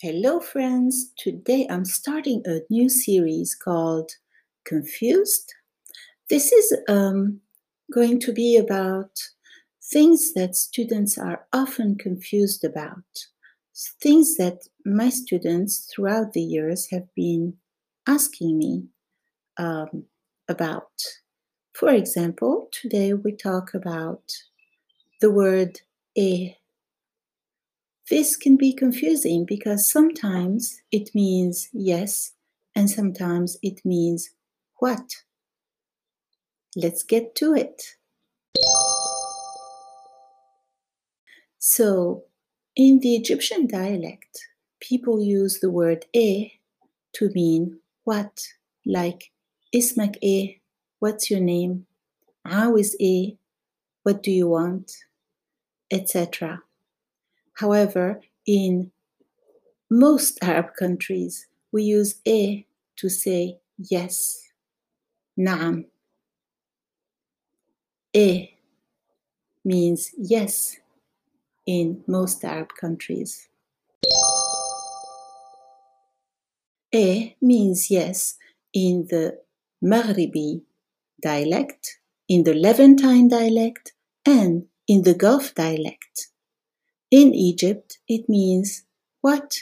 Hello, friends. Today I'm starting a new series called Confused. This is um, going to be about things that students are often confused about, things that my students throughout the years have been asking me um, about. For example, today we talk about the word e this can be confusing because sometimes it means yes and sometimes it means what. Let's get to it. So, in the Egyptian dialect, people use the word e to mean what, like ismak e, what's your name? How is e, what do you want? etc. However, in most Arab countries, we use e to say yes. Naam. E means yes in most Arab countries. E means yes in the Maghribi dialect, in the Levantine dialect, and in the Gulf dialect. In Egypt, it means what?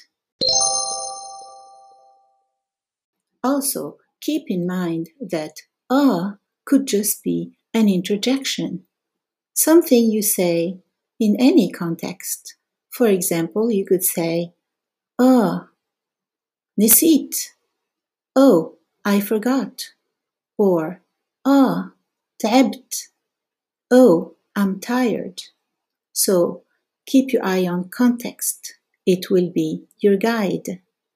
Also, keep in mind that ah could just be an interjection, something you say in any context. For example, you could say, ah, nisit, oh, I forgot, or ah, tabt, oh, I'm tired. So, Keep your eye on context. It will be your guide.